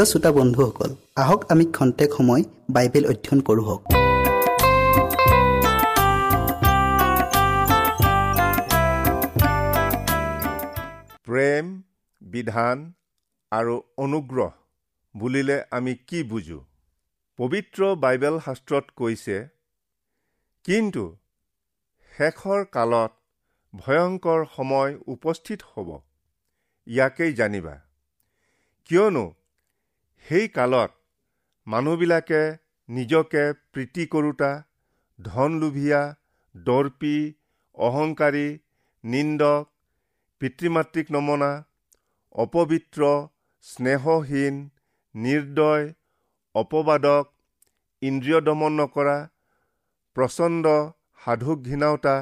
প্ৰিয় শ্ৰোতা বন্ধুসকল আহক আমি খন্তেক সময় বাইবেল অধ্যয়ন কৰোঁ প্ৰেম বিধান আৰু অনুগ্ৰহ বুলিলে আমি কি বুজো? পবিত্ৰ বাইবেল শাস্ত্ৰত কৈছে কিন্তু শেষৰ কালত ভয়ংকৰ সময় উপস্থিত হ'ব। ইয়াকেই জানিবা। কিয়নো সেই কালত মানুহবিলাকে নিজকে প্ৰীতি কৰোতা ধনলোভীয়া দৰ্পী অহংকাৰী নিন্দক পিতৃ মাতৃক নমনা অপবিত্ৰ স্নেহহীন নিৰ্দয় অপবাদক ইন্দ্ৰিয় দমন নকৰা প্ৰচণ্ড সাধুক ঘৃণাওতা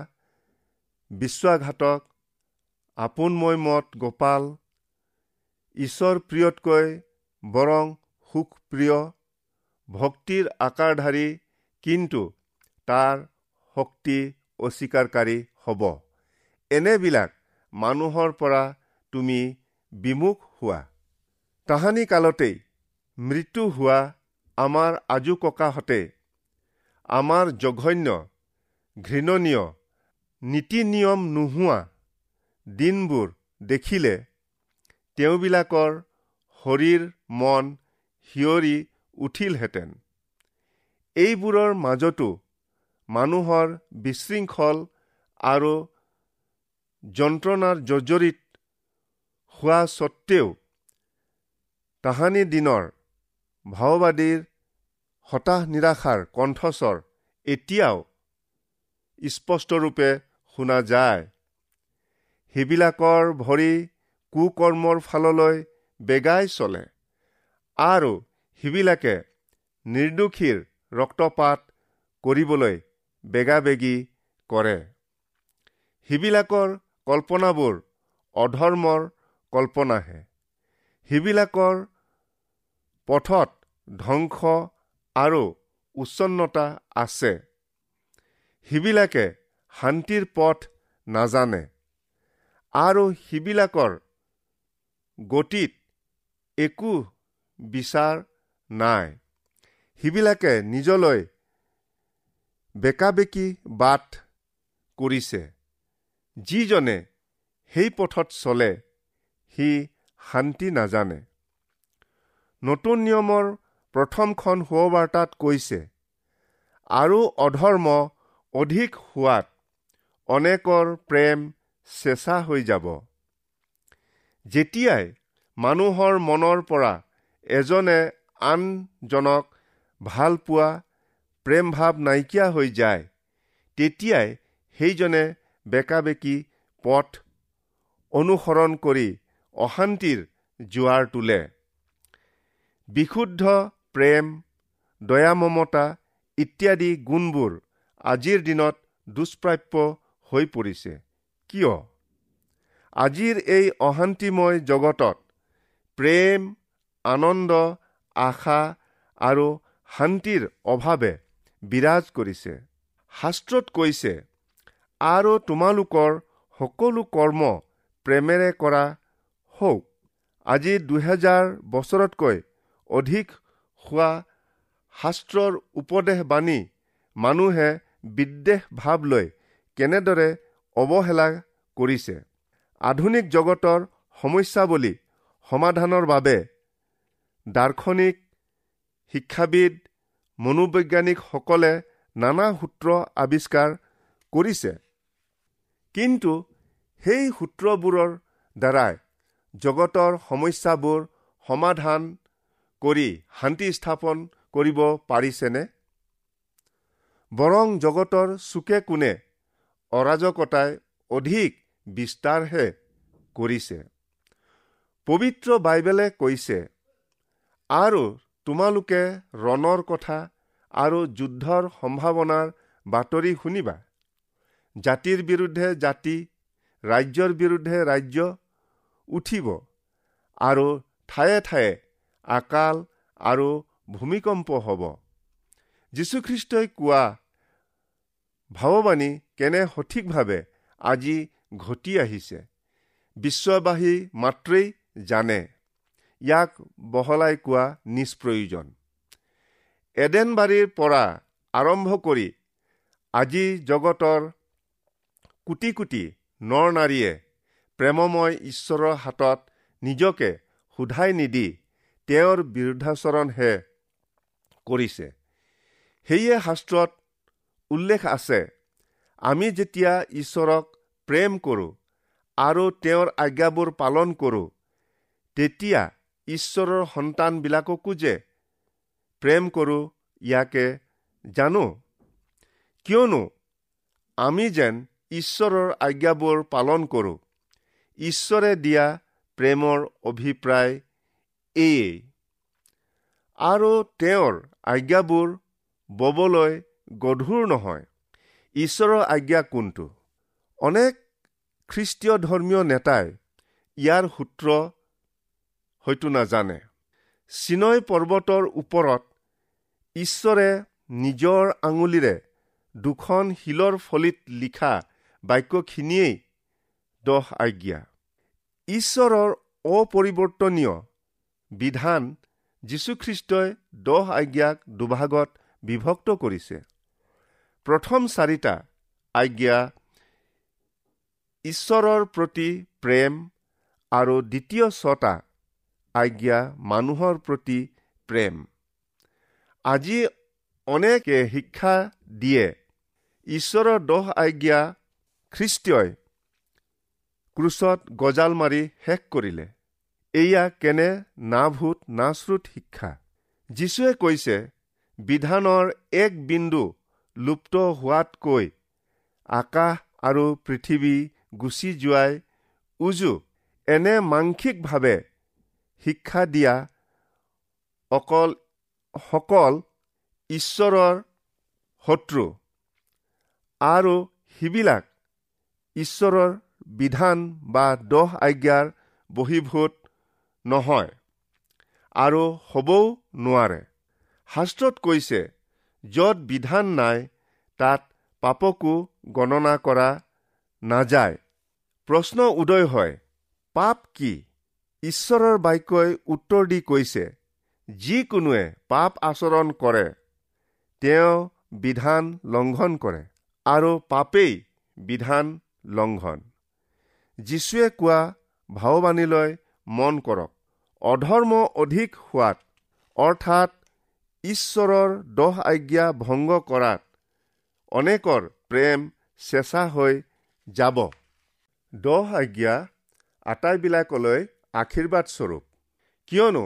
বিশ্বাসঘাতক আপোনময় মত গোপাল ঈশ্বৰ প্ৰিয়তকৈ বৰং সুখপ্ৰিয় ভক্তিৰ আকাৰধাৰী কিন্তু তাৰ শক্তি অস্বীকাৰী হ'ব। এনেবিলাক মানুহৰ পৰা তুমি বিমুখ হোৱা। তাহানি কালতেই মৃত্যু হোৱা আমাৰ আজু ককাহঁতে আমাৰ জঘন্য ঘৃণনীয় নীতি নিয়ম নোহোৱা দিনবোৰ দেখিলে তেওঁবিলাকৰ শৰীৰ মন সিঁয়ৰি উঠিলহেঁতেন। এইবোৰৰ মাজতো মানুহৰ বিশৃংখল আৰু যন্ত্ৰণাৰ জৰ্জৰিত হোৱা স্বত্তেও তাহানি দিনৰ ভাওবাদীৰ হতাশ নিৰাশাৰ কণ্ঠস্বৰ এতিয়াও স্পষ্টৰূপে শুনা যায়। সেইবিলাকৰ ভৰি কুকৰ্মৰ ফাললৈ বেগাই চলে। আৰু সিবিলাকে নিৰ্দোষীৰ ৰক্তপাত কৰিবলৈ বেগাবেগি কৰে। সিবিলাকৰ কল্পনাবোৰ অধৰ্মৰ কল্পনাহে। সিবিলাকৰ পথত ধ্বংস আৰু উচ্ছন্নতা আছে। সিবিলাকে শান্তিৰ পথ নাজানে আৰু সিবিলাকৰ গতিত একো বিচাৰ নাই। সিবিলাকে নিজলৈ বেকাবেকি বাট কৰিছে। যিজনে সেই পথত চলে সি শান্তি নাজানে। নতুন নিয়মৰ প্ৰথমখন সুবাৰ্তাত কৈছে আৰু অধৰ্ম অধিক হোৱাত অনেকৰ প্ৰেম চেঁচা হৈ যাব। যেতিয়াই মানুহৰ মনৰ পৰা এজনে আনজনক ভাল পোৱা প্ৰেম ভাৱ নাইকিয়া হৈ যায় তেতিয়াই সেইজনে বেকাবেকি পথ অনুসৰণ কৰি অশান্তিৰ জোৱাৰ তোলে। বিশুদ্ধ প্ৰেম দয়া মমতা ইত্যাদি গুণবোৰ আজিৰ দিনত দুষ্প্ৰাপ্য হৈ পৰিছে। কিয়? আজিৰ এই অশান্তিময় জগতত প্ৰেম আনন্দ আশা আৰু শান্তিৰ অভাৱে বিৰাজ কৰিছে। শাস্ত্ৰত কৈছে আৰু তোমালোকৰ সকলো কৰ্ম প্ৰেমেৰে কৰা হওক। আজি দুহেজাৰ বছৰতকৈ অধিক হোৱা শাস্ত্ৰৰ উপদেশ বাণী মানুহে বিদ্বেষ ভাৱ লৈ কেনেদৰে অৱহেলা কৰিছে? আধুনিক জগতৰ সমস্যাৱলী সমাধানৰ বাবে দাৰ্শনিক শিক্ষাবিদ মনোবৈজ্ঞানিকসকলে নানা সূত্ৰ আৱিষ্কাৰ কৰিছে। কিন্তু সেই সূত্ৰবোৰৰ দ্বাৰাই জগতৰ সমস্যাবোৰ সমাধান কৰি শান্তি স্থাপন কৰিব পাৰিছেনে? বৰং জগতৰ চুকে কোণে অৰাজকতাই অধিক বিস্তাৰহে কৰিছে। পবিত্ৰ বাইবেলে কৈছে আৰু তোমালোকে ৰণৰ কথা আৰু যুদ্ধৰ সম্ভাৱনাৰ বাতৰি শুনিবা। জাতিৰ বিৰুদ্ধে জাতি ৰাজ্যৰ বিৰুদ্ধে ৰাজ্য উঠিব আৰু ঠায়ে ঠায়ে আকাল আৰু ভূমিকম্প হ'ব। যীশুখ্ৰীষ্টই কোৱা ভাৱবাণী কেনে সঠিকভাৱে আজি ঘটি আহিছে বিশ্ববাসী মাত্ৰেই জানে। ইয়াক বহলাই কোৱা নিষ্প্ৰয়োজন। এডেনবাৰীৰ পৰা আৰম্ভ কৰি আজি জগতৰ কোটি কোটি নৰ নাৰীয়ে প্ৰেমময় ঈশ্বৰৰ হাতত নিজকে সোধাই নিদি তেওঁৰ বিৰুদ্ধাচৰণহে কৰিছে। সেয়ে শাস্ত্ৰত উল্লেখ আছে আমি যেতিয়া ঈশ্বৰক প্ৰেম কৰোঁ আৰু তেওঁৰ আজ্ঞাবোৰ পালন কৰোঁ তেতিয়া ঈশ্বৰৰ সন্তানবিলাককো যে প্ৰেম কৰোঁ ইয়াকে জানো? কিয়নো আমি যেন ঈশ্বৰৰ আজ্ঞাবোৰ পালন কৰোঁ ঈশ্বৰে দিয়া প্ৰেমৰ অভিপ্ৰায় এয়েই। আৰু তেওঁৰ আজ্ঞাবোৰ ববলৈ গধুৰ নহয়। ঈশ্বৰৰ আজ্ঞা কোনটো? অনেক খ্ৰীষ্টীয় ধৰ্মীয় নেতাই ইয়াৰ সূত্ৰ হয়তো নাজানে। চিনয় পৰ্বতৰ ওপৰত ঈশ্বৰে নিজৰ আঙুলিৰে দুখন শিলৰ ফলিত লিখা বাক্যখিনিয়েই দহ আজ্ঞা। ঈশ্বৰৰ অপৰিৱৰ্তনীয় বিধান যীশুখ্ৰীষ্টই দহ আজ্ঞাক দুভাগত বিভক্ত কৰিছে। প্ৰথম চাৰিটা আজ্ঞা ঈশ্বৰৰ প্ৰতি প্ৰেম আৰু দ্বিতীয় ছটা আজ্ঞা মানুহৰ প্ৰতি প্ৰেম। আজি অনেকে শিক্ষা দিয়ে। ঈশ্বৰৰ দহ আজ্ঞা খ্ৰীষ্টই ক্ৰুচত গজাল মাৰি শেষ কৰিলে। এয়া কেনে না ভূত না শ্ৰুত শিক্ষা? যীশুৱে কৈছে বিধানৰ এক বিন্দু লুপ্ত হোৱাতকৈ আকাশ আৰু পৃথিৱী গুচি যোৱাই উজু। এনে মাংসিকভাৱে শিক্ষা দিয়া অকল সকল ঈশ্বৰৰ শত্ৰু আৰু সিবিলাক ঈশ্বৰৰ বিধান বা দহ আজ্ঞাৰ বহীভূত নহয় আৰু হ'বও নোৱাৰে। শাস্ত্ৰত কৈছে য'ত বিধান নাই তাত পাপকো গণনা কৰা নাযায়। প্ৰশ্ন উদয় হয় পাপ কি? ঈশ্বৰৰ বাক্যই উত্তৰ দি কৈছে যিকোনোৱে পাপ আচৰণ কৰে তেওঁ বিধান লংঘন কৰে আৰু পাপেই বিধান লংঘন। যীশুৱে কোৱা ভাওবাণীলৈ মন কৰক অধৰ্ম অধিক হোৱাত অৰ্থাৎ ঈশ্বৰৰ দহ আজ্ঞা ভংগ কৰাত অনেকৰ প্ৰেম চেঁচা হৈ যাব। দহ আজ্ঞা আটাইবিলাকলৈ আশীৰ্বাদ স্বৰূপ কিয়নো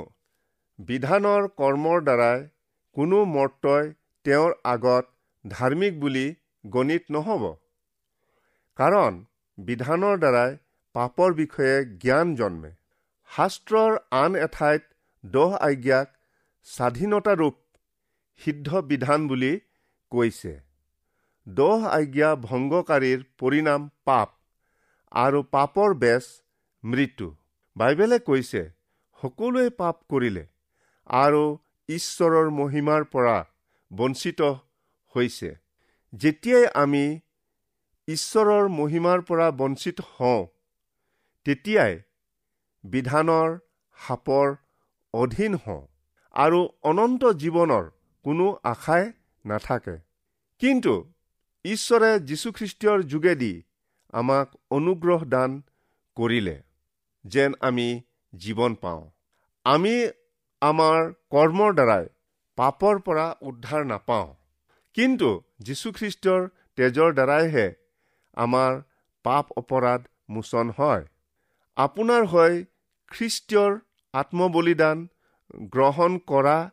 বিধানৰ কৰ্মৰ দ্বাৰাই কোনো মৰ্তই তেওঁৰ আগত ধাৰ্মিক বুলি গণিত নহ'ব। কাৰণ বিধানৰ দ্বাৰাই পাপৰ বিষয়ে জ্ঞান জন্মে। শাস্ত্ৰৰ আন এঠাইত দহ আজ্ঞাক স্বাধীনতাৰূপ সিদ্ধ বিধান বুলি কৈছে। দহ আজ্ঞা ভংগকাৰীৰ পৰিণাম পাপ আৰু পাপৰ বেচ মৃত্যু। বাইবেলে কৈছে সকলোৱে পাপ কৰিলে আৰু ঈশ্বৰৰ মহিমাৰ পৰা বঞ্চিত হৈছে। যেতিয়াই আমি ঈশ্বৰৰ মহিমাৰ পৰা বঞ্চিত হওঁ তেতিয়াই বিধানৰ সাপৰ অধীন হওঁ আৰু অনন্ত জীৱনৰ কোনো আশাই নাথাকে। কিন্তু ঈশ্বৰে যীশুখ্ৰীষ্টৰ যোগেদি আমাক অনুগ্ৰহ দান কৰিলে। যেন আমি জীৱন পাওঁ। আমি আমাৰ কৰ্মৰ দ্বাৰাই পাপৰ পৰা উদ্ধাৰ নাপাওঁ। কিন্তু যীশুখ্ৰীষ্টৰ তেজৰ দ্বাৰাইহে আমাৰ পাপ অপৰাধ মোচন হয়। আপোনাৰ হৈ খ্ৰীষ্টীয়ৰ আত্মবলিদান গ্ৰহণ কৰা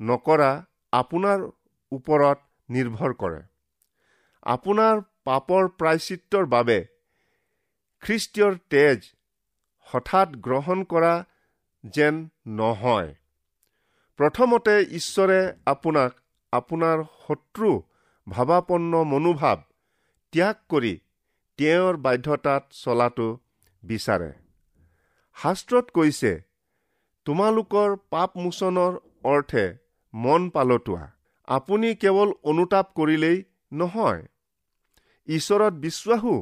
নকৰা আপোনাৰ ওপৰত নিৰ্ভৰ কৰে। আপোনাৰ পাপৰ প্ৰায়চিত্ৰৰ বাবে খ্ৰীষ্টীয়ৰ তেজ হঠাৎ গ্ৰহণ কৰা যেন নহয়। প্ৰথমতে ঈশ্বৰে আপোনাক আপোনাৰ শত্ৰু ভাৱাপন্ন মনোভাৱ ত্যাগ কৰি তেওঁৰ বাধ্যতাত চলাটো বিচাৰে। শাস্ত্ৰত কৈছে তোমালোকৰ পাপ মোচনৰ অৰ্থে মন পালতোৱা আপুনি কেৱল অনুতাপ কৰিলেই নহয় ঈশ্বৰত বিশ্বাসো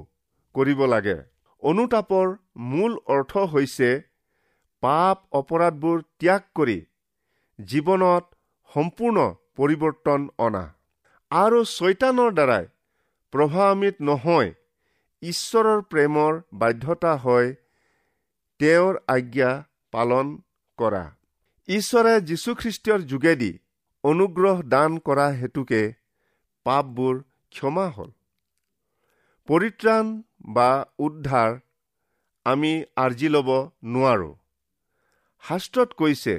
কৰিব লাগে। অনুতাপৰ মূল অৰ্থ হৈছে পাপ অপৰাধবোৰ ত্যাগ কৰি জীৱনত সম্পূৰ্ণ পৰিৱৰ্তন অনা। আৰু ছৈতানৰ দ্বাৰাই প্ৰভাৱান্বিত নহয় ঈশ্বৰৰ প্ৰেমৰ বাধ্যতা হয় তেওঁৰ আজ্ঞা পালন কৰা। ঈশ্বৰে যীশুখ্ৰীষ্টৰ যোগেদি অনুগ্ৰহ দান কৰা হেতুকে পাপবোৰ ক্ষমা হ'ল। পৰিত্ৰাণ বা উদ্ধাৰ আমি আৰ্জি ল'ব নোৱাৰোঁ। শাস্ত্ৰত কৈছে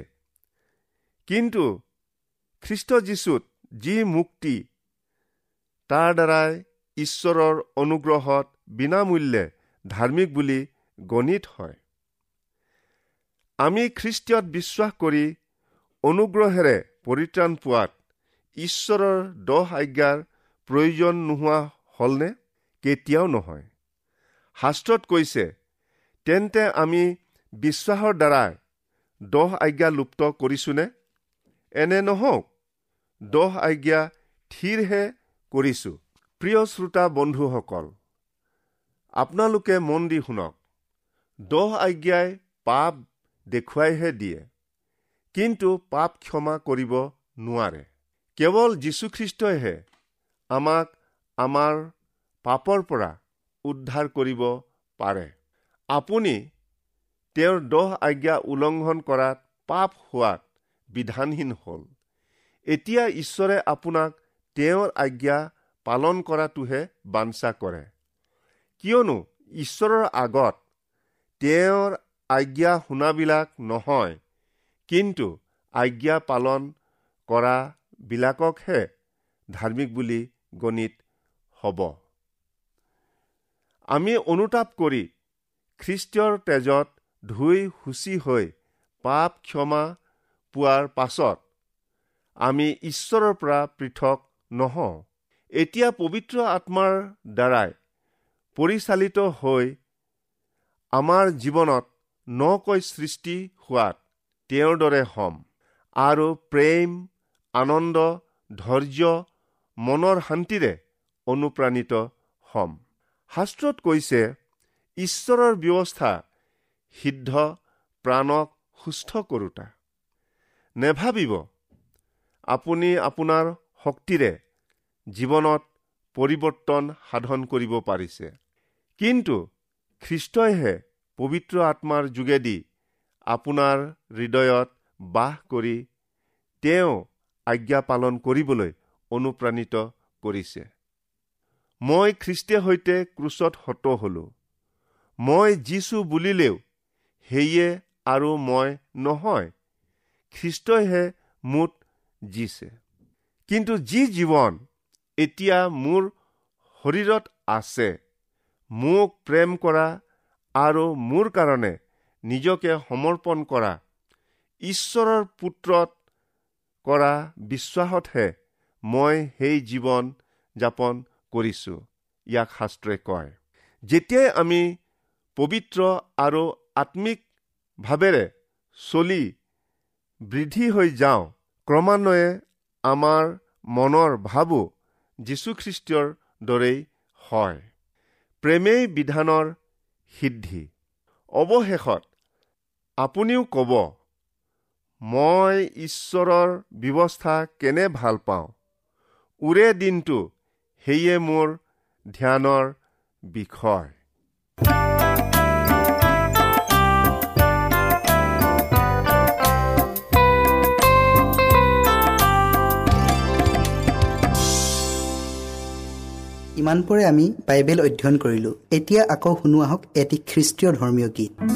কিন্তু খ্ৰীষ্ট যীশুত যি মুক্তি তাৰ দ্বাৰাই ঈশ্বৰৰ অনুগ্ৰহত বিনামূল্যে ধাৰ্মিক বুলি গণিত হয়। আমি খ্ৰীষ্টীয়ত বিশ্বাস কৰি অনুগ্ৰহেৰে পৰিত্ৰাণ পোৱাত ঈশ্বৰৰ দহ আজ্ঞাৰ প্ৰয়োজন নোহোৱা হ'লনে? কেতিয়াও নহয়। শাস্ত্ৰত কৈছে তেন্তে আমি বিশ্বাসৰ দ্বাৰাই দহ আজ্ঞা লুপ্ত কৰিছোনে? এনে নহওক দহ আজ্ঞা থিৰহে কৰিছো। প্ৰিয় শ্ৰোতা বন্ধুসকল আপোনালোকে মন দি শুনক। দহ আজ্ঞাই পাপ দেখুৱাইহে দিয়ে কিন্তু পাপ ক্ষমা কৰিব নোৱাৰে। কেৱল যীশুখ্ৰীষ্টইহে আমাক আমাৰ পাপৰ পৰা উদ্ধাৰ কৰিব পাৰে। আপুনি তেওঁৰ দহ আজ্ঞা উলংঘন কৰাত পাপ হোৱাত বিধানহীন হ'ল। এতিয়া ঈশ্বৰে আপোনাক তেওঁৰ আজ্ঞা পালন কৰাটোহে বাঞ্ছা কৰে। কিয়নো ঈশ্বৰৰ আগত তেওঁৰ আজ্ঞা শুনাবিলাক নহয় কিন্তু আজ্ঞা পালন কৰাবিলাককহে ধাৰ্মিক বুলি গণিত হ'ব। আমি অনুতাপ কৰি খ্ৰীষ্টীয়ৰ তেজত ধুই সুচি হৈ পাপ ক্ষমা পোৱাৰ পাছত আমি ঈশ্বৰৰ পৰা পৃথক নহওঁ। এতিয়া পবিত্ৰ আত্মাৰ দ্বাৰাই পৰিচালিত হৈ আমাৰ জীৱনত নকৈ সৃষ্টি হোৱাত তেওঁৰ দৰে হ'ম আৰু প্ৰেম আনন্দ ধৈৰ্য মনৰ শান্তিৰে অনুপ্ৰাণিত হ'ম। শাস্ত্ৰত কৈছে ঈশ্বৰৰ ব্যৱস্থা সিদ্ধ প্ৰাণক সুস্থ কৰোতা। নেভাবিব আপুনি আপোনাৰ শক্তিৰে জীৱনত পৰিৱৰ্তন সাধন কৰিব পাৰিছে। কিন্তু খ্ৰীষ্টইহে পবিত্ৰ আত্মাৰ যোগেদি আপোনাৰ হৃদয়ত বাস কৰি তেওঁ আজ্ঞা পালন কৰিবলৈ অনুপ্ৰাণিত কৰিছে। মই খ্ৰীষ্টে সৈতে ক্ৰুচত হত হলো। মই যিছো বুলিলেও সেয়ে আৰু মই নহয়। খ্ৰীষ্টইহে মোত জিছে। কিন্তু যি জীৱন এতিয়া মোৰ শৰীৰত আছে মোক প্ৰেম কৰা আৰু মোৰ কাৰণে নিজকে সমৰ্পণ কৰা ঈশ্বৰৰ পুত্ৰত কৰা বিশ্বাসতহে মই সেই জীৱন যাপন কৰিছো ইয়াক শাস্ত্ৰই কয়। যেতিয়াই আমি পবিত্ৰ আৰু আত্মিক ভাৱেৰে চলি বৃদ্ধি হৈ যাওঁ ক্ৰমান্বয়ে আমাৰ মনৰ ভাৱো যীশুখ্ৰীষ্টৰ দৰেই হয়। প্ৰেমেই বিধানৰ সিদ্ধি। অৱশেষত আপুনিও ক'ব মই ঈশ্বৰৰ ব্যৱস্থা কেনে ভাল পাওঁ? ওৰে দিনটো সেয়ে মোৰ ধ্যানৰ বিষয়। ইমানপৰে আমি বাইবেল অধ্যয়ন কৰিলোঁ। এতিয়া আকৌ শুনো আহক এটি খ্ৰীষ্টীয় ধৰ্মীয় গীত।